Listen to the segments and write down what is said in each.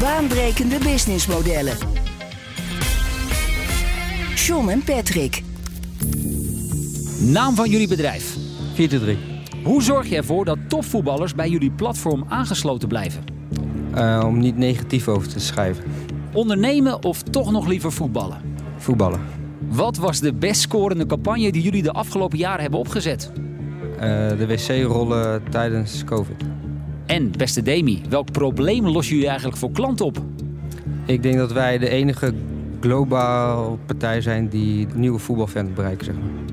Baanbrekende businessmodellen. John en Patrick. Naam van jullie bedrijf. 4-3. Hoe zorg je ervoor dat topvoetballers bij jullie platform aangesloten blijven? Uh, om niet negatief over te schrijven. Ondernemen of toch nog liever voetballen? Voetballen. Wat was de best scorende campagne die jullie de afgelopen jaren hebben opgezet? Uh, de wc-rollen tijdens COVID. En beste Demi, welk probleem lossen jullie eigenlijk voor klanten op? Ik denk dat wij de enige globaal partij zijn die nieuwe voetbalfans bereiken. Zeg maar.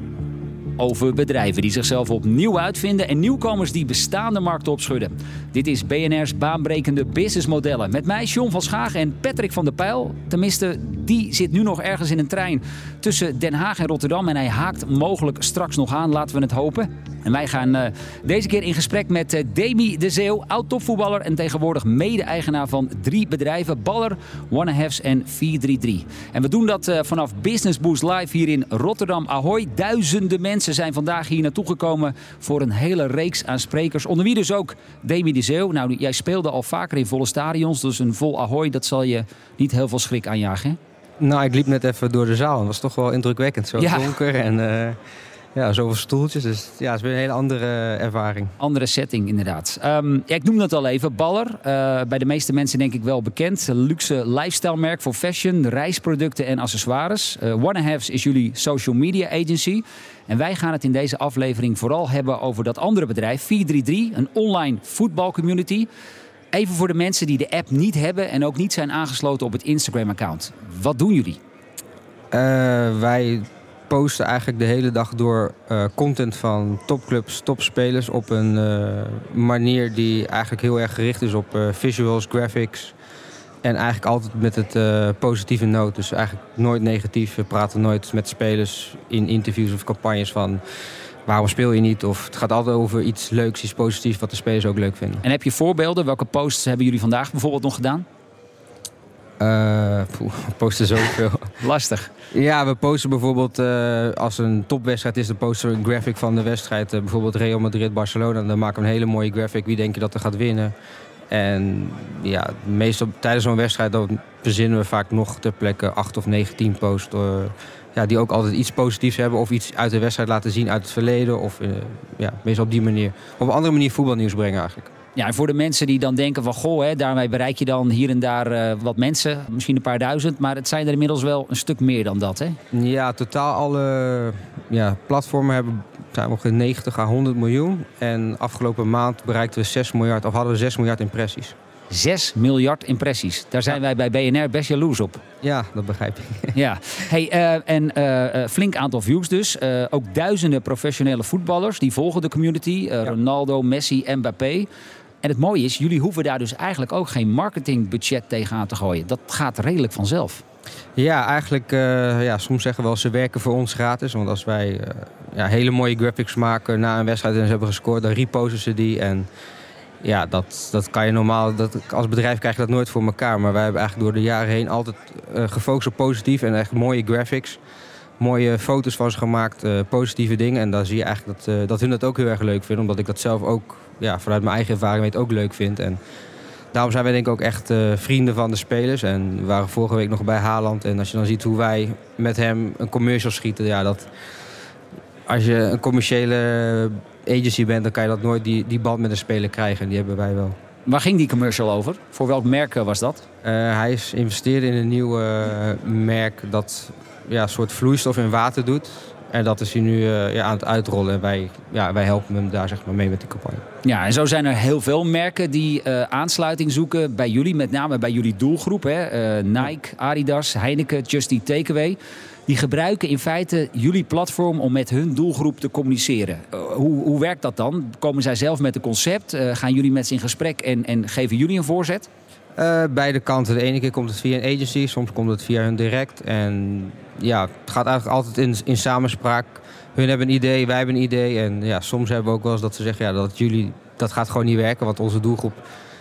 Over bedrijven die zichzelf opnieuw uitvinden en nieuwkomers die bestaande markten opschudden. Dit is BNR's baanbrekende businessmodellen. Met mij John van Schaag en Patrick van der Pijl. Tenminste, die zit nu nog ergens in een trein tussen Den Haag en Rotterdam. En hij haakt mogelijk straks nog aan, laten we het hopen. En wij gaan uh, deze keer in gesprek met uh, Demi de Zeeuw, oud-topvoetballer en tegenwoordig mede-eigenaar van drie bedrijven: Baller, One en 433. En we doen dat uh, vanaf Business Boost Live hier in Rotterdam. Ahoy, duizenden mensen zijn vandaag hier naartoe gekomen voor een hele reeks aan sprekers. Onder wie dus ook Demi de Zeeuw. Nou, jij speelde al vaker in volle stadions, dus een vol Ahoy, dat zal je niet heel veel schrik aanjagen. Nou, ik liep net even door de zaal. Het was toch wel indrukwekkend. Zo ja. donker en uh, ja, zoveel stoeltjes. Dus ja, het is weer een hele andere ervaring. Andere setting, inderdaad. Um, ja, ik noem dat al even. Baller. Uh, bij de meeste mensen denk ik wel bekend. Luxe lifestyle merk voor fashion, reisproducten en accessoires. Uh, One Halves is jullie social media agency. En wij gaan het in deze aflevering vooral hebben over dat andere bedrijf, 433. Een online voetbalcommunity. Even voor de mensen die de app niet hebben en ook niet zijn aangesloten op het Instagram-account. Wat doen jullie? Uh, wij posten eigenlijk de hele dag door uh, content van topclubs, topspelers op een uh, manier die eigenlijk heel erg gericht is op visuals, graphics. En eigenlijk altijd met het positieve noot. Dus eigenlijk nooit negatief. We praten nooit met spelers in interviews of campagnes van waarom speel je niet? Of het gaat altijd over iets leuks, iets positiefs wat de spelers ook leuk vinden. En heb je voorbeelden? Welke posts hebben jullie vandaag bijvoorbeeld nog gedaan? Uh, poeh, we posten zoveel. Lastig. Ja, we posten bijvoorbeeld uh, als een topwedstrijd is, dan posten we een graphic van de wedstrijd. Uh, bijvoorbeeld Real Madrid-Barcelona. Dan maken we een hele mooie graphic. Wie denk je dat er gaat winnen? En ja, meestal tijdens zo'n wedstrijd dan verzinnen we vaak nog ter plekke acht of negen, tien posts ja, die ook altijd iets positiefs hebben of iets uit de wedstrijd laten zien uit het verleden. Of uh, ja, meestal op die manier. Op een andere manier voetbalnieuws brengen eigenlijk. Ja, en voor de mensen die dan denken van goh, hè, daarmee bereik je dan hier en daar uh, wat mensen, misschien een paar duizend, maar het zijn er inmiddels wel een stuk meer dan dat, hè? Ja, totaal alle ja, platformen hebben zijn ongeveer 90 à 100 miljoen. En afgelopen maand bereikten we 6 miljard, of hadden we 6 miljard impressies. 6 miljard impressies. Daar zijn wij bij BNR best jaloers op. Ja, dat begrijp ik. ja, hey, uh, en uh, flink aantal views dus. Uh, ook duizenden professionele voetballers die volgen de community. Ja. Ronaldo, Messi, Mbappé. En het mooie is, jullie hoeven daar dus eigenlijk ook geen marketingbudget tegenaan te gooien. Dat gaat redelijk vanzelf. Ja, eigenlijk, ja, soms zeggen we wel ze werken voor ons gratis. Want als wij ja, hele mooie graphics maken na een wedstrijd en ze hebben gescoord, dan reposten ze die. En ja, dat, dat kan je normaal. Dat, als bedrijf krijg je dat nooit voor elkaar. Maar wij hebben eigenlijk door de jaren heen altijd uh, gefocust op positief en echt mooie graphics. Mooie foto's van ze gemaakt, uh, positieve dingen. En dan zie je eigenlijk dat, uh, dat hun dat ook heel erg leuk vinden. Omdat ik dat zelf ook ja, vanuit mijn eigen ervaring weet ook leuk vind. En daarom zijn wij denk ik ook echt vrienden van de spelers. En we waren vorige week nog bij Haaland. En als je dan ziet hoe wij met hem een commercial schieten. Ja, dat, als je een commerciële agency bent, dan kan je dat nooit die, die band met een speler krijgen. Die hebben wij wel. Waar ging die commercial over? Voor welk merk was dat? Uh, hij is investeerde in een nieuw uh, merk dat ja, een soort vloeistof in water doet. En dat is hij nu uh, ja, aan het uitrollen. En wij, ja, wij helpen hem daar zeg maar, mee met die campagne. Ja, en zo zijn er heel veel merken die aansluiting zoeken bij jullie. Met name bij jullie doelgroep. Hè? Nike, Adidas, Heineken, Just Eat Takeaway die gebruiken in feite jullie platform om met hun doelgroep te communiceren. Hoe, hoe werkt dat dan? Komen zij zelf met een concept? Gaan jullie met ze in gesprek en, en geven jullie een voorzet? Eh, beide kanten. De ene keer komt het via een agency, soms komt het via hun direct. En ja, het gaat eigenlijk altijd in, in samenspraak. Hun hebben een idee, wij hebben een idee. En ja, soms hebben we ook wel eens dat ze zeggen... Ja, dat jullie, dat gaat gewoon niet werken, want onze doelgroep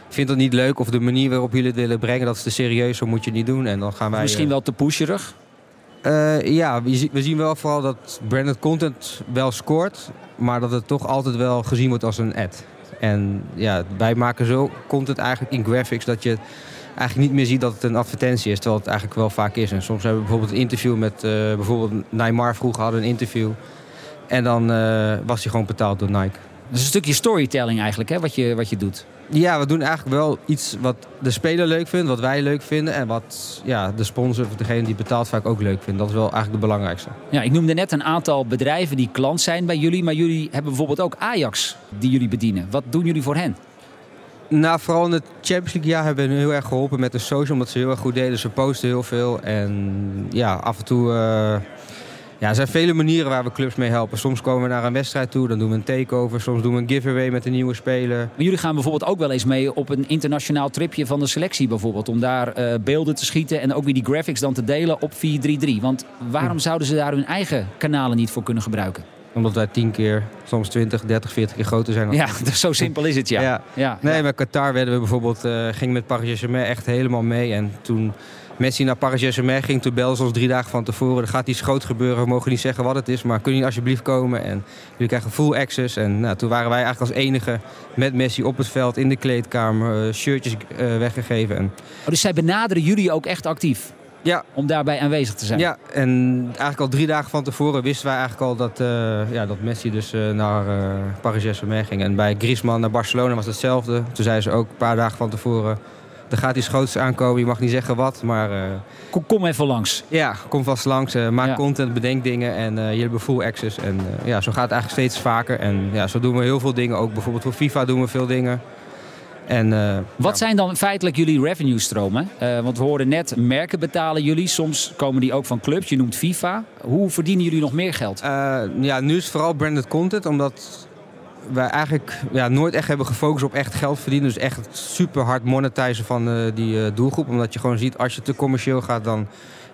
vindt dat niet leuk. Of de manier waarop jullie het willen brengen, dat is te serieus, zo moet je het niet doen. En dan gaan wij... Misschien eh, wel te pusherig. eh, ja, we zien wel vooral dat branded content wel scoort, maar dat het toch altijd wel gezien wordt als een ad. En ja, wij maken zo content eigenlijk in graphics dat je eigenlijk niet meer ziet dat het een advertentie is, terwijl het eigenlijk wel vaak is. En soms hebben we bijvoorbeeld een interview met, eh, bijvoorbeeld Neymar vroeger hadden een interview. En dan eh, was hij gewoon betaald door Nike. Dat is een stukje storytelling eigenlijk, hè, wat je, wat je doet. Ja, we doen eigenlijk wel iets wat de speler leuk vindt, wat wij leuk vinden. En wat ja, de sponsor of degene die betaalt vaak ook leuk vindt. Dat is wel eigenlijk het belangrijkste. Ja, ik noemde net een aantal bedrijven die klant zijn bij jullie. Maar jullie hebben bijvoorbeeld ook Ajax die jullie bedienen. Wat doen jullie voor hen? Nou, vooral in het Champions League jaar hebben we heel erg geholpen met de social, omdat ze heel erg goed deden. Ze posten heel veel en ja, af en toe... eh, ja, er zijn vele manieren waar we clubs mee helpen. Soms komen we naar een wedstrijd toe, dan doen we een takeover. Soms doen we een giveaway met een nieuwe speler. Maar jullie gaan bijvoorbeeld ook wel eens mee op een internationaal tripje van de selectie bijvoorbeeld. Om daar eh, beelden te schieten en ook weer die graphics dan te delen op 433. Want waarom zouden ze daar hun eigen kanalen niet voor kunnen gebruiken? Omdat wij tien keer, soms 20, 30, 40 keer groter zijn. dan- Ja, zo simpel is het ja. Ja. ja. Nee, met Qatar werden we bijvoorbeeld, eh ging met Paris Saint-Germain echt helemaal mee. En toen Messi naar Paris Saint-Germain ging, toen belden ze ons drie dagen van tevoren. Er gaat iets groot gebeuren, we mogen niet zeggen wat het is, maar kun je alsjeblieft komen? En jullie krijgen full access. En nou, toen waren wij eigenlijk als enige met Messi op het veld, in de kleedkamer, eh, shirtjes eh, weggegeven. En, Oh, dus zij benaderen jullie ook echt actief ja, om daarbij aanwezig te zijn? ja, en eigenlijk al drie dagen van tevoren wisten wij eigenlijk al dat, eh, ja, dat Messi dus eh, naar eh, Paris Saint-Germain ging. En bij Griezmann naar Barcelona was hetzelfde. Toen zeiden ze ook een paar dagen van tevoren... er gaat iets groots aankomen, je mag niet zeggen wat, maar... Kom, kom even langs. ja, kom vast langs, maak Ja. content, bedenk dingen en jullie hebben full access. En ja, zo gaat het eigenlijk steeds vaker. En ja, zo doen we heel veel dingen ook. Bijvoorbeeld voor FIFA doen we veel dingen. En, eh, Wat ja. zijn dan feitelijk jullie revenue stromen? Eh, want we hoorden net, merken betalen jullie. Soms komen die ook van clubs. Je noemt FIFA. Hoe verdienen jullie nog meer geld? Eh, ja, nu is het vooral branded content, omdat wij eigenlijk ja, nooit echt hebben gefocust op echt geld verdienen. Dus echt super hard monetizen van die doelgroep. Omdat je gewoon ziet, als je te commercieel gaat, dan,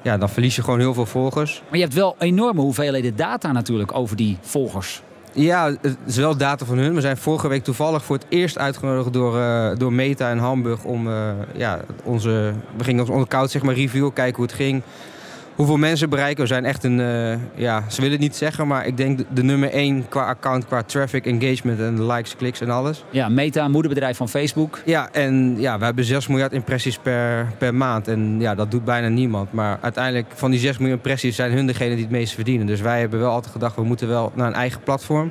ja, dan verlies je gewoon heel veel volgers. Maar je hebt wel enorme hoeveelheden data natuurlijk over die volgers. Ja, het is wel data van hun. We zijn vorige week toevallig voor het eerst uitgenodigd door, eh, door Meta in Hamburg om eh, ja, onze. We gingen ons account zeg maar reviewen, kijken hoe het ging. Hoeveel mensen bereiken. We zijn echt een. eh, ja, ze willen het niet zeggen, maar ik denk de, de nummer één qua account, qua traffic, engagement en likes, kliks en alles. Ja, Meta, moederbedrijf van Facebook. Ja, en ja, we hebben 6 miljard impressies per, per maand. En ja, dat doet bijna niemand. Maar uiteindelijk van die 6 miljoen impressies zijn hun degene die het meest verdienen. Dus wij hebben wel altijd gedacht, we moeten wel naar een eigen platform.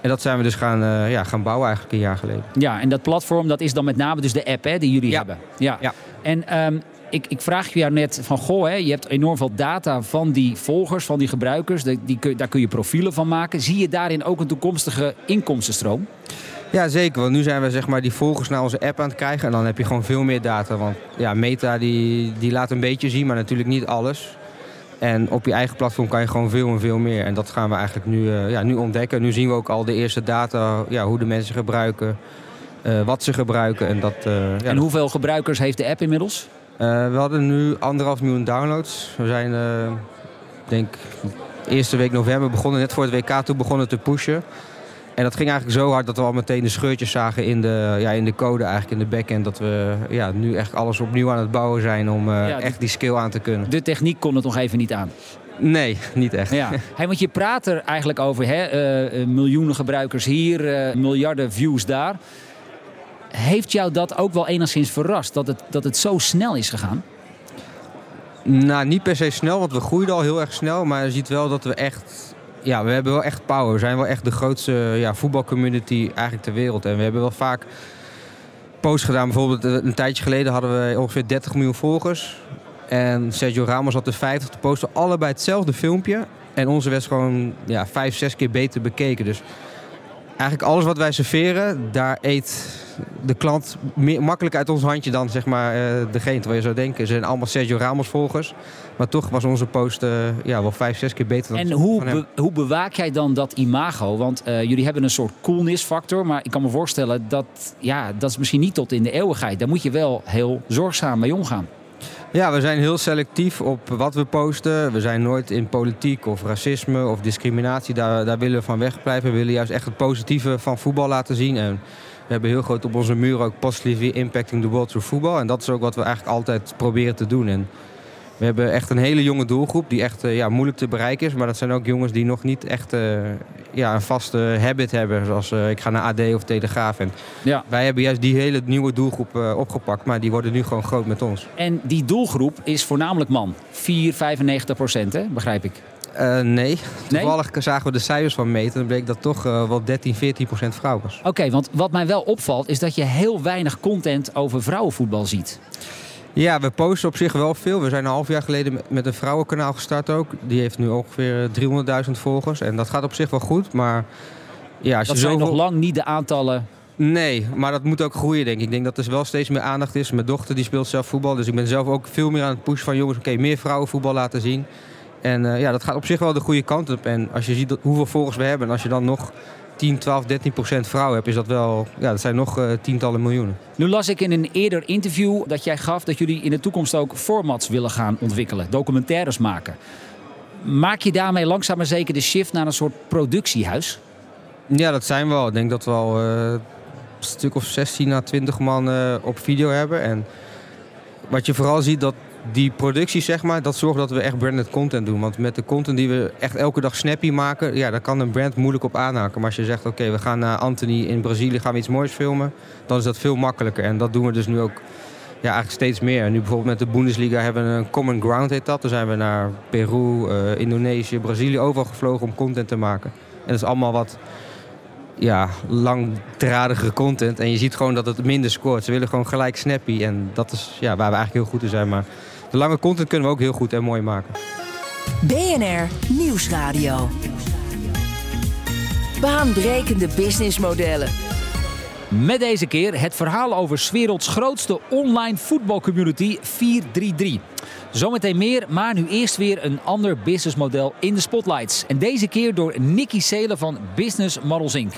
En dat zijn we dus gaan, eh, ja, gaan bouwen eigenlijk een jaar geleden. Ja, en dat platform dat is dan met name dus de app hè, die jullie Ja. hebben. Ja. Ja. En ehm, ik, ik vraag je jou net van, goh, hè, je hebt enorm veel data van die volgers, van die gebruikers. Die, die kun, daar kun je profielen van maken. Zie je daarin ook een toekomstige inkomstenstroom? Ja, zeker. Want nu zijn we zeg maar, die volgers naar onze app aan het krijgen. En dan heb je gewoon veel meer data. Want ja, Meta die, die laat een beetje zien, maar natuurlijk niet alles. En op je eigen platform kan je gewoon veel en veel meer. En dat gaan we eigenlijk nu, eh, ja, nu ontdekken. Nu zien we ook al de eerste data, ja, hoe de mensen gebruiken. eh, wat ze gebruiken. En, dat, eh, ja, en hoeveel gebruikers heeft de app inmiddels? Eh, we hadden nu anderhalf miljoen downloads. We zijn, ik denk, eerste week november begonnen, net voor het WK toe begonnen te pushen. En dat ging eigenlijk zo hard dat we al meteen de scheurtjes zagen in de, ja, in de code, eigenlijk in de backend. Dat we ja, nu echt alles opnieuw aan het bouwen zijn om eh, Ja, echt die skill aan te kunnen. De techniek kon het nog even niet aan. Nee, niet echt. Ja. Hey, want je praat er eigenlijk over hè, miljoenen gebruikers hier, miljarden views daar. Heeft jou dat ook wel enigszins verrast dat het, dat het zo snel is gegaan? Nou, niet per se snel, want we groeiden al heel erg snel. Maar je ziet wel dat we echt... Ja, we hebben wel echt power. We zijn wel echt de grootste ja, voetbalcommunity eigenlijk ter wereld. En we hebben wel vaak posts gedaan. Bijvoorbeeld eh, een tijdje geleden hadden we ongeveer 30 miljoen volgers. En Sergio Ramos had er 50 te posten. Allebei hetzelfde filmpje. En onze werd gewoon ja, vijf, zes keer beter bekeken. Dus eigenlijk alles wat wij serveren, daar eet de klant meer, makkelijk uit ons handje dan zeg maar, uh, degene waar je zou denken. Ze zijn allemaal Sergio Ramos volgers. Maar toch was onze post uh, ja, wel vijf, zes keer beter dan En hoe, be, hoe bewaak jij dan dat imago? Want uh, jullie hebben een soort coolness factor. Maar ik kan me voorstellen dat ja, dat is misschien niet tot in de eeuwigheid. Daar moet je wel heel zorgzaam mee omgaan. Ja, we zijn heel selectief op wat we posten. We zijn nooit in politiek of racisme of discriminatie. Daar, daar willen we van wegblijven. We willen juist echt het positieve van voetbal laten zien. En we hebben heel groot op onze muur ook positively impacting the world through voetbal. En dat is ook wat we eigenlijk altijd proberen te doen. En we hebben echt een hele jonge doelgroep die echt uh, ja, moeilijk te bereiken is. Maar dat zijn ook jongens die nog niet echt uh, ja, een vaste habit hebben. Zoals uh, ik ga naar AD of Telegraaf. En ja. Wij hebben juist die hele nieuwe doelgroep opgepakt. Maar die worden nu gewoon groot met ons. En die doelgroep is voornamelijk man. 4, 95 procent, hè? begrijp ik. Uh, nee. Toevallig nee? zagen we de cijfers van meten. En bleek dat toch uh, wel 13, 14 procent vrouw was. Oké, okay, want wat mij wel opvalt is dat je heel weinig content over vrouwenvoetbal ziet. Ja, we posten op zich wel veel. We zijn een half jaar geleden met een vrouwenkanaal gestart ook. Die heeft nu ongeveer 300.000 volgers. En dat gaat op zich wel goed, maar... Ja, als dat je zijn zoveel... nog lang niet de aantallen... Nee, maar dat moet ook groeien denk ik. Ik denk dat er wel steeds meer aandacht is. Mijn dochter die speelt zelf voetbal. Dus ik ben zelf ook veel meer aan het pushen van... jongens, oké, okay, meer vrouwenvoetbal laten zien. En uh, ja, dat gaat op zich wel de goede kant op. En als je ziet hoeveel volgers we hebben... en als je dan nog 10, 12, 13 procent vrouwen hebt, is dat wel, ja, dat zijn nog uh, tientallen miljoenen. Nu las ik in een eerder interview dat jij gaf dat jullie in de toekomst ook formats willen gaan ontwikkelen, documentaires maken. Maak je daarmee langzaam maar zeker de shift naar een soort productiehuis? Ja, dat zijn we al. Ik denk dat we al uh, een stuk of 16 à 20 man uh, op video hebben. En wat je vooral ziet, dat die productie, zeg maar, dat zorgt dat we echt branded content doen. Want met de content die we echt elke dag snappy maken, ja, daar kan een brand moeilijk op aanhaken. Maar als je zegt, oké, we gaan naar Anthony in Brazilië, gaan we iets moois filmen, dan is dat veel makkelijker. En dat doen we dus nu ook ja, eigenlijk steeds meer. Nu bijvoorbeeld met de Bundesliga hebben we een common ground, heet dat. Dan zijn we naar Peru, uh, Indonesië, Brazilië overal gevlogen om content te maken. En dat is allemaal wat ja, langdradigere content. En je ziet gewoon dat het minder scoort. Ze willen gewoon gelijk snappy. En dat is ja, waar we eigenlijk heel goed in zijn. Maar de lange content kunnen we ook heel goed en mooi maken. BNR Nieuwsradio. Baanbrekende businessmodellen. Met deze keer het verhaal over 's werelds grootste online voetbalcommunity 433. Zometeen meer, maar nu eerst weer een ander businessmodel in de spotlights. En deze keer door Nikki Seelen van Business Models Inc.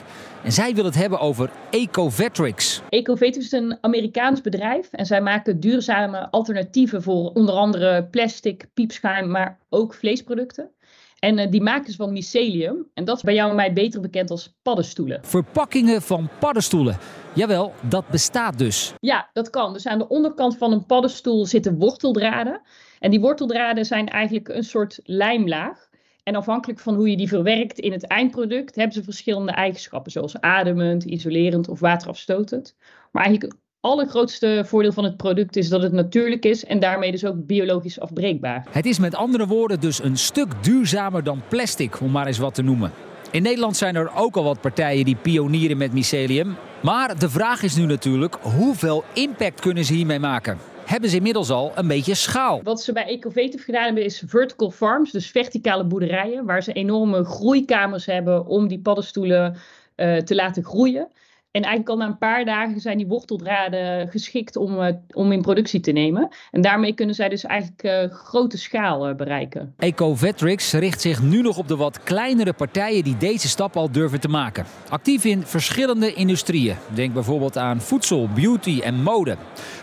En zij wil het hebben over Ecovetrix. Ecovetrix is een Amerikaans bedrijf en zij maken duurzame alternatieven voor onder andere plastic, piepschuim, maar ook vleesproducten. En uh, die maken ze van mycelium. En dat is bij jou en mij beter bekend als paddenstoelen. Verpakkingen van paddenstoelen. Jawel, dat bestaat dus. Ja, dat kan. Dus aan de onderkant van een paddenstoel zitten worteldraden. En die worteldraden zijn eigenlijk een soort lijmlaag. En afhankelijk van hoe je die verwerkt in het eindproduct, hebben ze verschillende eigenschappen, zoals ademend, isolerend of waterafstotend. Maar eigenlijk allergrootste voordeel van het product is dat het natuurlijk is en daarmee dus ook biologisch afbreekbaar. Het is met andere woorden dus een stuk duurzamer dan plastic, om maar eens wat te noemen. In Nederland zijn er ook al wat partijen die pionieren met mycelium. Maar de vraag is nu natuurlijk, hoeveel impact kunnen ze hiermee maken? hebben ze inmiddels al een beetje schaal. Wat ze bij Ecovative gedaan hebben is vertical farms, dus verticale boerderijen, waar ze enorme groeikamers hebben om die paddenstoelen uh, te laten groeien. En eigenlijk al na een paar dagen zijn die worteldraden geschikt om, uh, om in productie te nemen. En daarmee kunnen zij dus eigenlijk uh, grote schaal uh, bereiken. Ecovetrix richt zich nu nog op de wat kleinere partijen die deze stap al durven te maken. Actief in verschillende industrieën. Denk bijvoorbeeld aan voedsel, beauty en mode.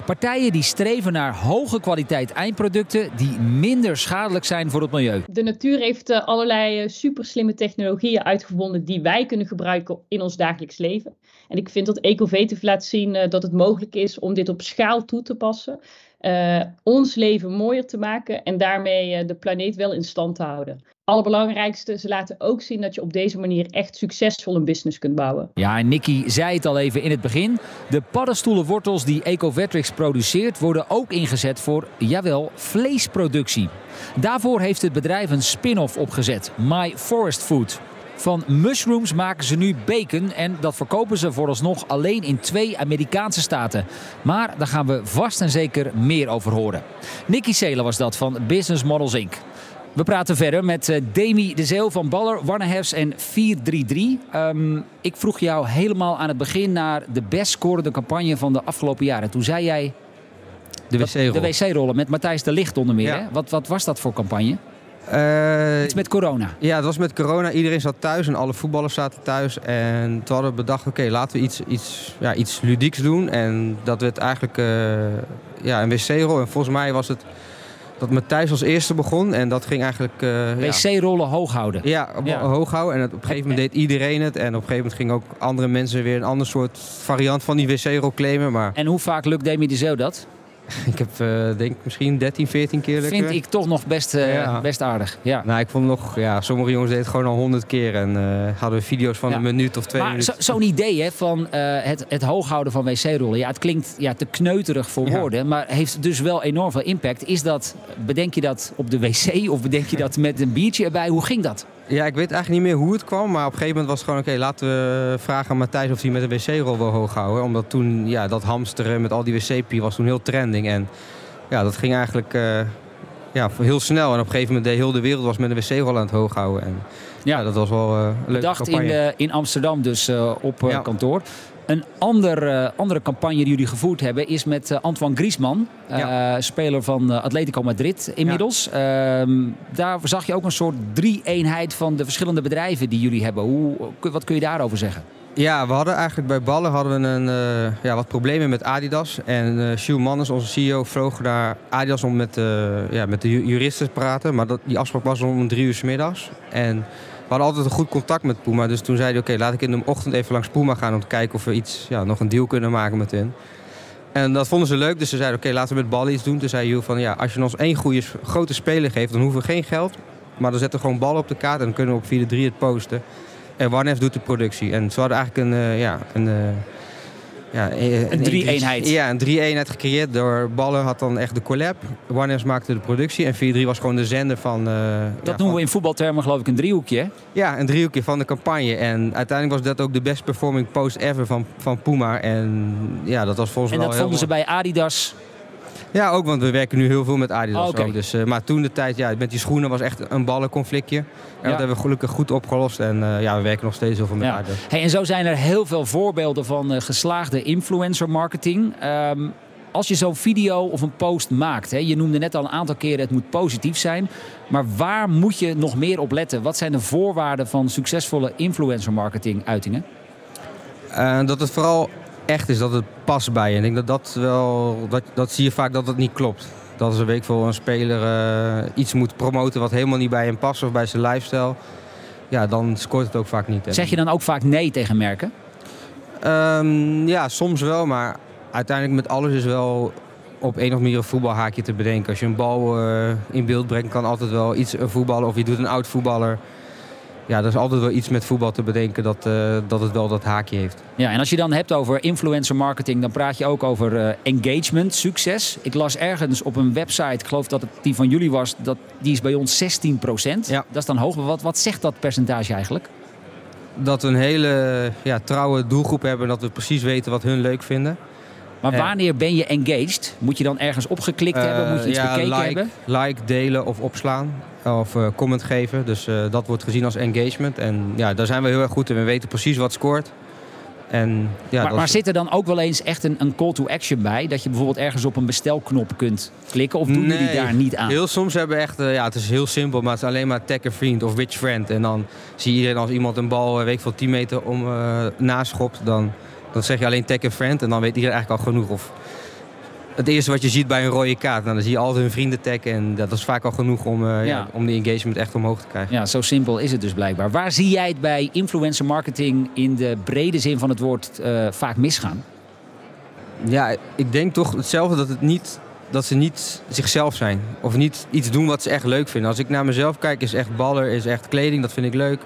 Partijen die streven naar hoge kwaliteit eindproducten die minder schadelijk zijn voor het milieu. De natuur heeft allerlei super slimme technologieën uitgevonden die wij kunnen gebruiken in ons dagelijks leven. En ik vind dat Ecovative laat zien uh, dat het mogelijk is om dit op schaal toe te passen. Uh, ons leven mooier te maken en daarmee uh, de planeet wel in stand te houden. Allerbelangrijkste, ze laten ook zien dat je op deze manier echt succesvol een business kunt bouwen. Ja, en Nicky zei het al even in het begin. De paddenstoelenwortels die Ecovetrix produceert worden ook ingezet voor, jawel, vleesproductie. Daarvoor heeft het bedrijf een spin-off opgezet, My Forest Food. Van mushrooms maken ze nu bacon en dat verkopen ze vooralsnog alleen in twee Amerikaanse staten. Maar daar gaan we vast en zeker meer over horen. Nicky Seelen was dat van Business Models Inc. We praten verder met uh, Demi de Zeel van Baller, Warnehefs en 433. Um, ik vroeg jou helemaal aan het begin naar de best scorende campagne van de afgelopen jaren. Toen zei jij... De wc-rollen. De wc-rollen met Matthijs de Licht onder meer. Hè? Wat, wat was dat voor campagne? Uh, Iets met corona. Ja, het was met corona. Iedereen zat thuis en alle voetballers zaten thuis. En toen hadden we bedacht, oké, laten we iets, iets, ja, iets ludieks doen. En dat werd eigenlijk uh, ja, een wc-rol. En volgens mij was het dat Matthijs als eerste begon. En dat ging eigenlijk... Uh, wc-rollen hoog houden. Ja, ja, hoog houden. En op een gegeven moment deed iedereen het. En op een gegeven moment gingen ook andere mensen weer een ander soort variant van die wc-rol claimen. Maar... En hoe vaak lukt Demi de Zeeuw dat? Ik heb uh, denk misschien 13, 14 keer lekker. Vind ik toch nog best, uh, ja. best aardig. Ja. Nou, ik vond nog, ja, sommige jongens deden het gewoon al 100 keer en uh, hadden video's van ja. een minuut of twee maar minuten. Zo'n idee hè, van het, het hooghouden van wc-rollen. Ja, het klinkt ja, te kneuterig voor woorden, maar heeft dus wel enorm veel impact. Is dat, bedenk je dat op de wc of bedenk je dat met een biertje erbij? Hoe ging dat? Ja, ik weet eigenlijk niet meer hoe het kwam. Maar op een gegeven moment was het gewoon... oké, laten we vragen aan Matthijs of hij met een wc-rol wil hoog houden. Omdat toen, ja, dat hamsteren met al die wc-pie was toen heel trending. En ja, dat ging eigenlijk uh, ja, heel snel. En op een gegeven moment de hele wereld was met een wc-rol aan het hoog houden. En ja, ja dat was wel uh, leuk. Bedacht in, de, in Amsterdam dus op ja. kantoor. Een ander, uh, andere campagne die jullie gevoerd hebben is met uh, Antoine Griezmann, uh, ja. speler van Atletico Madrid inmiddels. Ja. Ehm, daar zag je ook een soort drie-eenheid van de verschillende bedrijven die jullie hebben. Hoe, wat kun je daarover zeggen? Ja, we hadden eigenlijk bij ballen hadden we een, ja, wat problemen met Adidas. En uh, Jules Mannes, onze CEO, vloog naar Adidas om met, ja, met de juristen te praten. Maar dat, die afspraak was om drie uur s middags. En hadden altijd een goed contact met Puma. Dus toen zeiden we, oké, laat ik in de ochtend even langs Puma gaan... om te kijken of we iets, ja, nog een deal kunnen maken met hen. En dat vonden ze leuk, dus ze zeiden, oké, laten we met ballen iets doen. Toen zei Jules van, ja, als je ons één goede grote speler geeft... dan hoeven we geen geld, maar dan zetten we gewoon ballen op de kaart... en dan kunnen we op 4 3 het posten. En Warnef doet de productie. En ze hadden eigenlijk een, uh, ja, een... Uh, ja, een, een drie-eenheid. Ja, een drie-eenheid gecreëerd door Ballen had dan echt de collab. Warners maakte de productie en 4-3 was gewoon de zender van... Uh, dat ja, noemen we in voetbaltermen geloof ik een driehoekje? Ja, een driehoekje van de campagne. En uiteindelijk was dat ook de best performing post ever van, van Puma. En ja, dat was volgens mij En dat vonden ze bij Adidas... Ja, ook, want we werken nu heel veel met Adidas. Okay. Ook, dus, uh, maar toen de tijd, ja, met die schoenen was echt een ballenconflictje. En ja. dat hebben we gelukkig goed opgelost. En uh, ja, we werken nog steeds heel veel met ja. Adidas. Hey, en zo zijn er heel veel voorbeelden van uh, geslaagde influencer marketing. Um, als je zo'n video of een post maakt, hè, je noemde net al een aantal keren het moet positief zijn. Maar waar moet je nog meer op letten? Wat zijn de voorwaarden van succesvolle influencer marketing uitingen? dat het vooral echt is dat het past bij je. En ik denk dat dat wel, dat, dat zie je vaak dat het niet klopt. Dat is een week voor een speler uh, iets moet promoten wat helemaal niet bij hem past of bij zijn lifestyle. Ja, dan scoort het ook vaak niet. Zeg je dan ook vaak nee tegen merken? Um, ja, soms wel, maar uiteindelijk met alles is wel op een of andere manier een voetbalhaakje te bedenken. Als je een bal uh, in beeld brengt, kan altijd wel iets een voetballer of je doet een oud voetballer ja, er is altijd wel iets met voetbal te bedenken dat, uh, dat het wel dat haakje heeft. Ja, en als je dan hebt over influencer marketing, dan praat je ook over uh, engagement, succes. Ik las ergens op een website, ik geloof dat het die van jullie was, dat, die is bij ons 16 procent. Ja. Dat is dan hoog. Wat, wat zegt dat percentage eigenlijk? Dat we een hele ja, trouwe doelgroep hebben en dat we precies weten wat hun leuk vinden. Maar wanneer ben je engaged? Moet je dan ergens opgeklikt uh, hebben? Moet je iets ja, bekeken like, hebben? Like, delen of opslaan. Of uh, comment geven. Dus uh, dat wordt gezien als engagement. En ja, daar zijn we heel erg goed in. We weten precies wat scoort. En, ja, maar, maar zit er dan ook wel eens echt een, een, call to action bij? Dat je bijvoorbeeld ergens op een bestelknop kunt klikken? Of doen nee, jullie daar niet aan? Heel soms hebben we echt, uh, ja, het is heel simpel, maar het is alleen maar tag a friend of which friend. En dan zie je iedereen als iemand een bal, weet ik veel, 10 meter om uh, naschopt, dan, dan zeg je alleen tag a friend. En dan weet iedereen eigenlijk al genoeg. Of het eerste wat je ziet bij een rode kaart. Nou, dan zie je altijd hun vrienden taggen. En dat is vaak al genoeg om, uh, ja. Om die engagement echt omhoog te krijgen. Ja, zo simpel is het dus blijkbaar. Waar zie jij het bij influencer marketing in de brede zin van het woord uh, vaak misgaan? Ja, ik denk toch hetzelfde dat, het niet, dat ze niet zichzelf zijn. Of niet iets doen wat ze echt leuk vinden. Als ik naar mezelf kijk, is echt baller, is echt kleding. Dat vind ik leuk.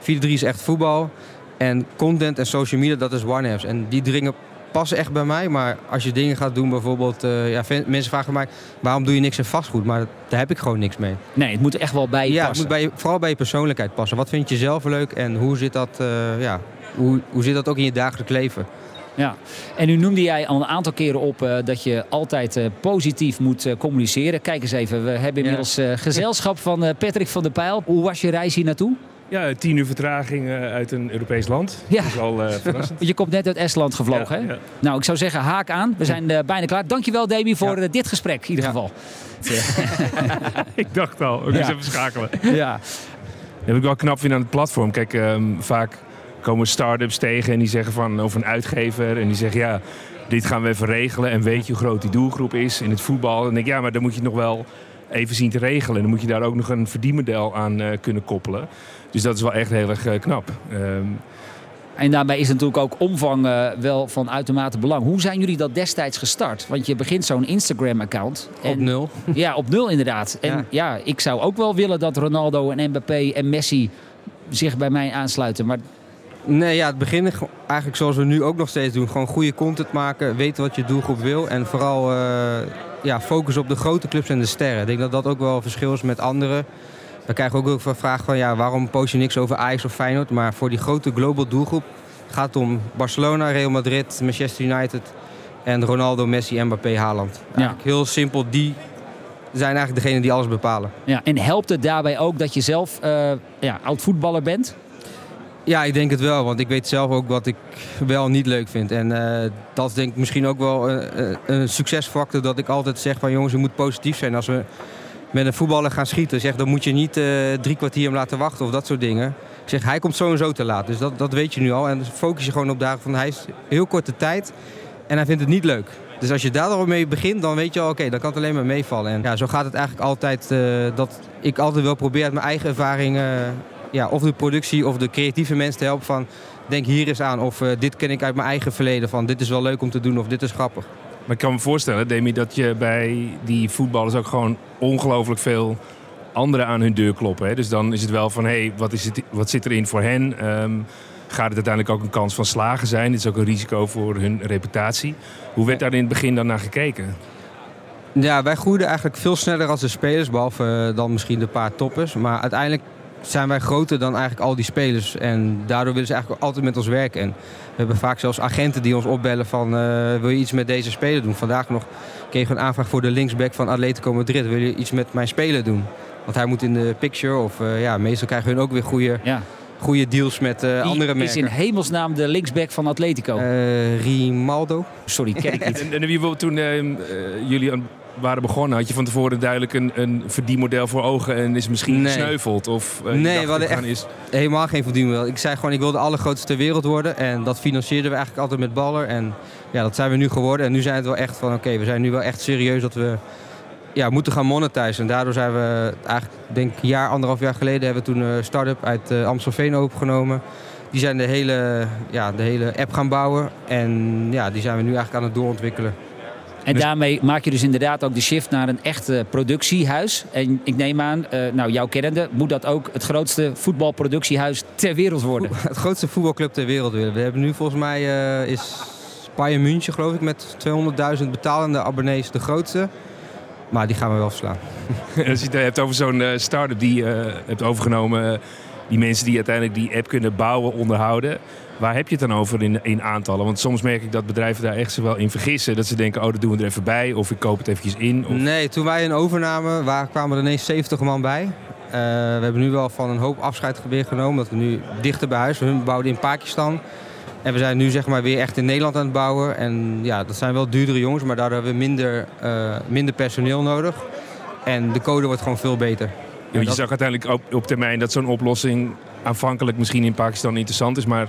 4-3 is echt voetbal. En content en social media, dat is one-apps. En die dringen passen echt bij mij. Maar als je dingen gaat doen, bijvoorbeeld... Uh, ja, mensen vragen mij, waarom doe je niks in vastgoed? Maar daar heb ik gewoon niks mee. Nee, het moet echt wel bij je ja, passen. Het moet bij vooral bij je persoonlijkheid passen. Wat vind je zelf leuk en hoe zit dat, uh, ja, hoe, hoe zit dat ook in je dagelijks leven? Ja, en nu noemde jij al een aantal keren op uh, dat je altijd uh, positief moet uh, communiceren. Kijk eens even, we hebben inmiddels gezelschap van Patrick van der Pijl. Hoe was je reis hier naartoe? Ja, tien uur vertraging uit een Europees land. Ja. Dat is al verrassend. je komt net uit Estland gevlogen, ja, hè? Ja. Nou, ik zou zeggen, haak aan. We zijn bijna klaar. Dankjewel, Demi, voor dit gesprek in ieder geval. ik dacht al, we eens even schakelen. Ja. Dat heb ik wel knap vind aan het platform. Kijk, um, vaak komen start-ups tegen en die zeggen van over een uitgever en die zeggen ja, dit gaan we even regelen en weet je hoe groot die doelgroep is in het voetbal. En dan denk ik ja, maar dan moet je nog wel even zien te regelen. En dan moet je daar ook nog een verdienmodel aan uh, kunnen koppelen. Dus dat is wel echt heel erg uh, knap. Um, en daarbij is natuurlijk ook omvang uh, wel van uitermate belang. Hoe zijn jullie dat destijds gestart? Want je begint zo'n Instagram-account. Op nul. Ja, op nul inderdaad. En ja. ja, ik zou ook wel willen dat Ronaldo en Mbappé en Messi zich bij mij aansluiten. Maar Nee, ja, het begin eigenlijk zoals we nu ook nog steeds doen. Gewoon goede content maken, weten wat je doelgroep wil. En vooral uh, ja, focus op de grote clubs en de sterren. Ik denk dat dat ook wel een verschil is met anderen. We krijgen ook veel vragen van ja, waarom post je niks over Ajax of Feyenoord. Maar voor die grote global doelgroep gaat het om Barcelona, Real Madrid, Manchester United en Ronaldo, Messi, Mbappé, Haaland. Ja. Heel simpel, die zijn eigenlijk degene die alles bepalen. Ja, en helpt het daarbij ook dat je zelf uh, ja, oud voetballer bent? Ja, ik denk het wel. Want ik weet zelf ook wat ik wel niet leuk vind. En uh, dat is denk ik misschien ook wel een, een succesfactor. Dat ik altijd zeg van jongens, je moet positief zijn. Als we met een voetballer gaan schieten, zeg, dan moet je niet uh, drie kwartier hem laten wachten of dat soort dingen. Ik zeg, hij komt zo en zo te laat. Dus dat, dat weet je nu al. En focus je gewoon op dagen van hij is heel korte tijd en hij vindt het niet leuk. Dus als je daar mee begint, dan weet je al, oké, dan kan het alleen maar meevallen. En ja, zo gaat het eigenlijk altijd, uh, dat ik altijd wel probeer uit mijn eigen ervaring, uh, ja, of de productie of de creatieve mensen te helpen van, denk hier eens aan. Of dit ken ik uit mijn eigen verleden, van dit is wel leuk om te doen of dit is grappig. Maar ik kan me voorstellen, Demi, dat je bij die voetballers ook gewoon ongelooflijk veel anderen aan hun deur kloppen. Hè? Dus dan is het wel van, hé, hey, wat, wat zit erin voor hen? Um, gaat het uiteindelijk ook een kans van slagen zijn? Dit is ook een risico voor hun reputatie. Hoe werd daar in het begin dan naar gekeken? Ja, wij groeiden eigenlijk veel sneller als de spelers, behalve uh, dan misschien de paar toppers. Maar uiteindelijk zijn wij groter dan eigenlijk al die spelers. En daardoor willen ze eigenlijk altijd met ons werken. En we hebben vaak zelfs agenten die ons opbellen van... Uh, wil je iets met deze speler doen? Vandaag nog kreeg een aanvraag voor de linksback van Atletico Madrid. Wil je iets met mijn speler doen? Want hij moet in de picture. Of uh, ja, meestal krijgen hun ook weer goede... Ja goede deals met uh, andere merken. is in hemelsnaam de linksback van Atletico? Uh, Rimaldo. Sorry, ken ik niet. en, en wie toen uh, jullie waren begonnen, had je van tevoren duidelijk een, een verdienmodel voor ogen en is misschien nee. gesneuveld? Of, uh, nee, we hadden echt is... helemaal geen verdienmodel. Ik zei gewoon, ik wil de allergrootste ter wereld worden. En dat financierden we eigenlijk altijd met Baller. En ja, dat zijn we nu geworden. En nu zijn het wel echt van, oké, we zijn nu wel echt serieus dat we ja, moeten gaan monetizen. En daardoor zijn we eigenlijk, denk een jaar, anderhalf jaar geleden, hebben we toen een start-up uit uh, Amstelveen opgenomen. Die zijn de hele, ja, de hele app gaan bouwen. En ja, die zijn we nu eigenlijk aan het doorontwikkelen. En dus- daarmee maak je dus inderdaad ook de shift naar een echt productiehuis. En ik neem aan, uh, nou jouw kennende, moet dat ook het grootste voetbalproductiehuis ter wereld worden? Het grootste voetbalclub ter wereld willen. We hebben nu volgens mij, uh, is Bayern München geloof ik, met 200.000 betalende abonnees de grootste. Maar die gaan we wel verslaan. Als je het hebt over zo'n uh, start-up die je uh, hebt overgenomen, die mensen die uiteindelijk die app kunnen bouwen, onderhouden. Waar heb je het dan over in, in aantallen? Want soms merk ik dat bedrijven daar echt wel in vergissen. Dat ze denken, oh, dat doen we er even bij. Of ik koop het eventjes in. Of... Nee, toen wij een overname, waar kwamen er ineens 70 man bij. Uh, we hebben nu wel van een hoop afscheid weer genomen. Dat we nu dichter bij huis. We bouwden in Pakistan. En we zijn nu zeg maar weer echt in Nederland aan het bouwen. En ja, dat zijn wel duurdere jongens, maar daardoor hebben we minder, uh, minder personeel nodig. En de code wordt gewoon veel beter. Ja, je dat... zag uiteindelijk op, op termijn dat zo'n oplossing aanvankelijk misschien in Pakistan interessant is, maar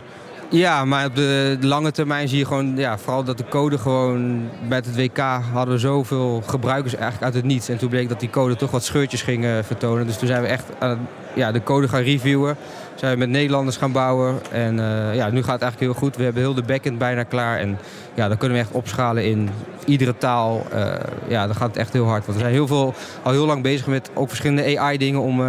ja, maar op de, lange termijn zie je gewoon, ja, vooral dat de code gewoon... Bij het WK hadden we zoveel gebruikers eigenlijk uit het niets. En toen bleek dat die code toch wat scheurtjes ging vertonen. Dus toen zijn we echt aan ja, de code gaan reviewen. Zijn we met Nederlanders gaan bouwen. En uh, ja, nu gaat het eigenlijk heel goed. We hebben heel de backend bijna klaar. En ja, dan kunnen we echt opschalen in iedere taal. Uh, ja, dan gaat het echt heel hard. Want we zijn heel veel, al heel lang bezig met ook verschillende AI-dingen om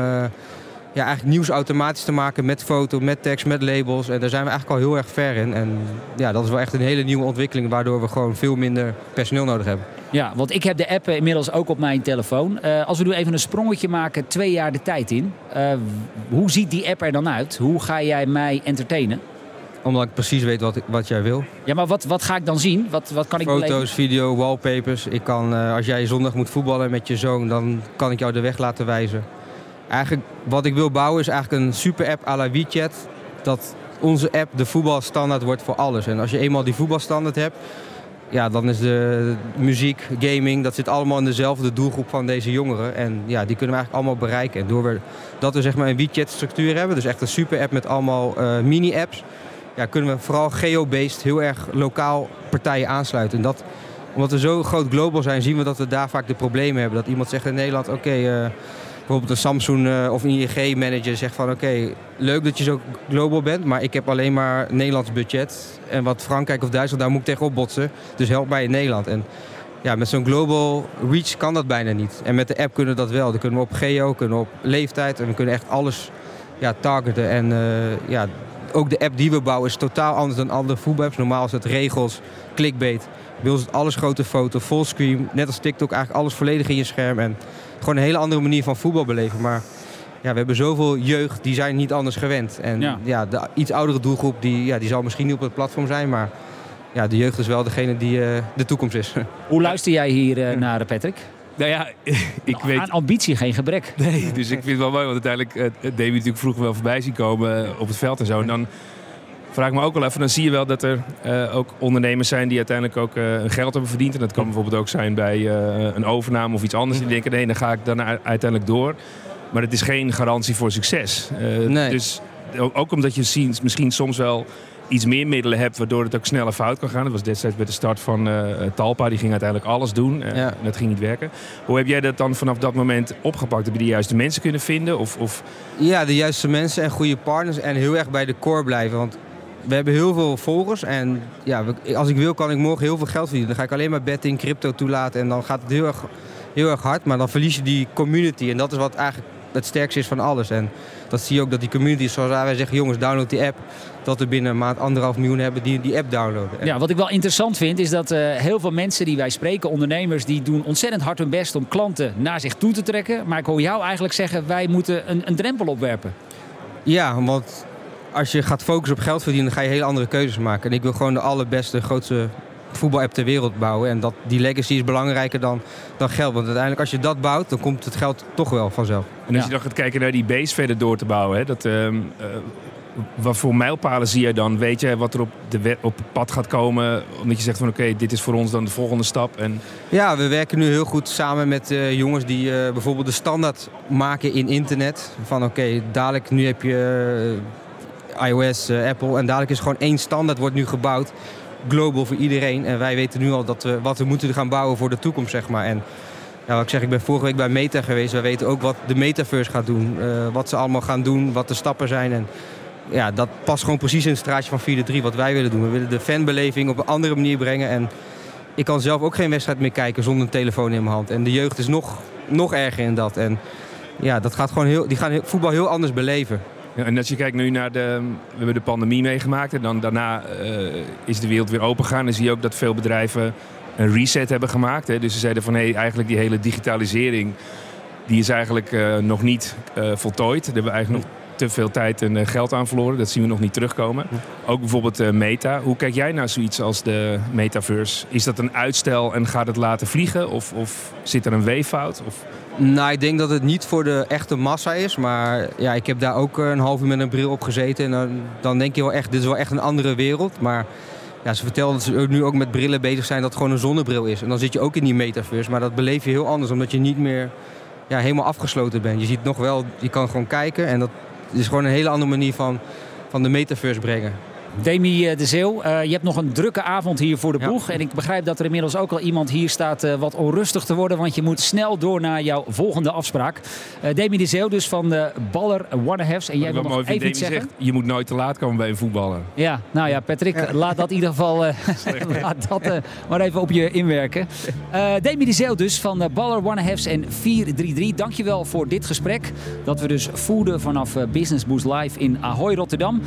ja, eigenlijk nieuws automatisch te maken met foto, met tekst, met labels. En daar zijn we eigenlijk al heel erg ver in. En ja, dat is wel echt een hele nieuwe ontwikkeling, waardoor we gewoon veel minder personeel nodig hebben. Ja, want ik heb de app inmiddels ook op mijn telefoon. Uh, als we nu even een sprongetje maken, twee jaar de tijd in. Uh, hoe ziet die app er dan uit? Hoe ga jij mij entertainen? Omdat ik precies weet wat, wat jij wil. Ja, maar wat, wat ga ik dan zien? Wat, wat kan ik Foto's, beleven? video, wallpapers. Ik kan, eh, als jij zondag moet voetballen met je zoon, dan kan ik jou de weg laten wijzen. Eigenlijk wat ik wil bouwen is eigenlijk een super app à la WeChat. Dat onze app de voetbalstandaard wordt voor alles. En als je eenmaal die voetbalstandaard hebt, ja, dan is de muziek, gaming, dat zit allemaal in dezelfde doelgroep van deze jongeren. En ja, die kunnen we eigenlijk allemaal bereiken. En door we, dat we zeg maar een WeChat-structuur hebben, dus echt een super app met allemaal eh, mini-apps, ja, kunnen we vooral geo-based heel erg lokaal partijen aansluiten. En dat, omdat we zo groot global zijn, zien we dat we daar vaak de problemen hebben. Dat iemand zegt in Nederland, oké, eh, bijvoorbeeld een Samsung uh, of een ING-manager zegt van oké, leuk dat je zo global bent, maar ik heb alleen maar Nederlands budget. En wat Frankrijk of Duitsland, daar moet ik tegenop botsen. Dus help mij in Nederland. En ja, met zo'n global reach kan dat bijna niet. En met de app kunnen we dat wel. Dan kunnen we op geo, kunnen we op leeftijd en we kunnen echt alles ja, targeten. En uh, ja, ook de app die we bouwen is totaal anders dan andere voetbalapps. Normaal is het regels, clickbait. Bij ons alles grote foto, fullscreen. Net als TikTok, eigenlijk alles volledig in je scherm. En gewoon een hele andere manier van voetbal beleven. Maar ja, we hebben zoveel jeugd, die zijn niet anders gewend. En ja, ja de iets oudere doelgroep, die, ja, die zal misschien niet op het platform zijn. Maar ja, de jeugd is wel degene die uh, de toekomst is. Hoe luister jij hier uh, naar, Patrick? Nou ja, ik nou, weet... Aan ambitie geen gebrek. Nee, dus ik vind het wel mooi. Want uiteindelijk, uh, Davy natuurlijk vroeger wel voorbij zien komen op het veld en zo. En dan vraag me ook wel even, dan zie je wel dat er uh, ook ondernemers zijn die uiteindelijk ook uh, geld hebben verdiend. En dat kan bijvoorbeeld ook zijn bij uh, een overname of iets anders. Die denken, nee, dan ga ik dan uiteindelijk door. Maar het is geen garantie voor succes. nee. Dus ook omdat je ziet, misschien soms wel iets meer middelen hebt, waardoor het ook sneller fout kan gaan. Dat was destijds bij de start van Talpa. Die ging uiteindelijk alles doen. Ja. En dat ging niet werken. Hoe heb jij dat dan vanaf dat moment opgepakt? Heb je de juiste mensen kunnen vinden? Of, of... Ja, de juiste mensen en goede partners. En heel erg bij de core blijven. Want we hebben heel veel volgers en ja, als ik wil kan ik morgen heel veel geld verdienen. Dan ga ik alleen maar betting, crypto toelaten en dan gaat het heel erg, heel erg hard. Maar dan verlies je die community en dat is wat eigenlijk het sterkste is van alles. En dat zie je ook dat die community, zoals wij zeggen, jongens download die app. Dat we binnen een maand anderhalf miljoen hebben die die app downloaden. Ja, wat ik wel interessant vind is dat uh, heel veel mensen die wij spreken, ondernemers, die doen ontzettend hard hun best om klanten naar zich toe te trekken. Maar ik hoor jou eigenlijk zeggen, wij moeten een, een drempel opwerpen. Ja, want als je gaat focussen op geld verdienen, dan ga je hele andere keuzes maken. En ik wil gewoon de allerbeste, grootste voetbalapp ter wereld bouwen. En dat, die legacy is belangrijker dan, dan geld. Want uiteindelijk als je dat bouwt, dan komt het geld toch wel vanzelf. En als je dan gaat kijken naar die base verder door te bouwen. Hè, dat, uh, uh, wat voor mijlpalen zie je dan? Weet je wat er op, de op het pad gaat komen? Omdat je zegt van oké, okay, dit is voor ons dan de volgende stap. En... Ja, we werken nu heel goed samen met uh, jongens die uh, bijvoorbeeld de standaard maken in internet. Van oké, okay, dadelijk nu heb je iOS, uh, Apple. En dadelijk is gewoon één standaard wordt nu gebouwd. Global voor iedereen. En wij weten nu al dat we, wat we moeten gaan bouwen voor de toekomst, zeg maar. En ja, wat ik zeg, ik ben vorige week bij Meta geweest. Wij weten ook wat de Metaverse gaat doen. Uh, wat ze allemaal gaan doen, wat de stappen zijn. En ja, dat past gewoon precies in het straatje van 4-3 wat wij willen doen. We willen de fanbeleving op een andere manier brengen. En ik kan zelf ook geen wedstrijd meer kijken zonder een telefoon in mijn hand. En de jeugd is nog, nog erger in dat. En ja, dat gaat gewoon heel, die gaan voetbal heel anders beleven. En als je kijkt nu naar de... We hebben de pandemie meegemaakt. En dan daarna uh, is de wereld weer open gegaan. En zie je ook dat veel bedrijven een reset hebben gemaakt. Hè. Dus ze zeiden van... Hé, hey, eigenlijk die hele digitalisering... Die is eigenlijk uh, nog niet uh, voltooid. Daar hebben we eigenlijk nog te veel tijd en geld aan verloren. Dat zien we nog niet terugkomen. Ook bijvoorbeeld Meta. Hoe kijk jij naar zoiets als de metaverse? Is dat een uitstel en gaat het laten vliegen? Of, of zit er een weeffout? Of... Nou, ik denk dat het niet voor de echte massa is. Maar ja, ik heb daar ook een half uur met een bril op gezeten. En dan, dan denk je wel echt, dit is wel echt een andere wereld. Maar ja, ze vertellen dat ze nu ook met brillen bezig zijn dat het gewoon een zonnebril is. En dan zit je ook in die metaverse. Maar dat beleef je heel anders, omdat je niet meer ja, helemaal afgesloten bent. Je ziet nog wel, je kan gewoon kijken. En dat is gewoon een hele andere manier van, van de metaverse brengen. Demi de Zeeuw, uh, je hebt nog een drukke avond hier voor de boeg. Ja. En ik begrijp dat er inmiddels ook al iemand hier staat uh, wat onrustig te worden. Want je moet snel door naar jouw volgende afspraak. Uh, Demi de Zeeuw dus van de Baller Wannahefs. En jij wil nog even iets zeggen? Zegt, je moet nooit te laat komen bij een voetballer. Ja, nou ja, Patrick, ja. laat dat in ieder geval laat dat, maar even op je inwerken. Demi de Zeeuw dus van de Baller Wannahefs en 433. Dankjewel voor dit gesprek. Dat we dus voerden vanaf Business Boost Live in Ahoy, Rotterdam.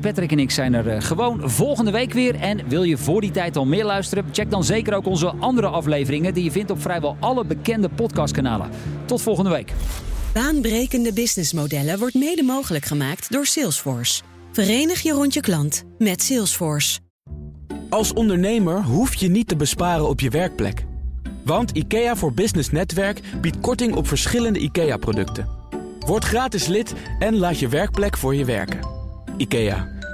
Patrick en ik zijn er gewoon volgende week weer. En wil je voor die tijd al meer luisteren? Check dan zeker ook onze andere afleveringen die je vindt op vrijwel alle bekende podcastkanalen. Tot volgende week. Baanbrekende businessmodellen wordt mede mogelijk gemaakt door Salesforce. Verenig je rond je klant met Salesforce. Als ondernemer hoef je niet te besparen op je werkplek. Want IKEA voor Business Netwerk biedt korting op verschillende IKEA-producten. Word gratis lid en laat je werkplek voor je werken. IKEA,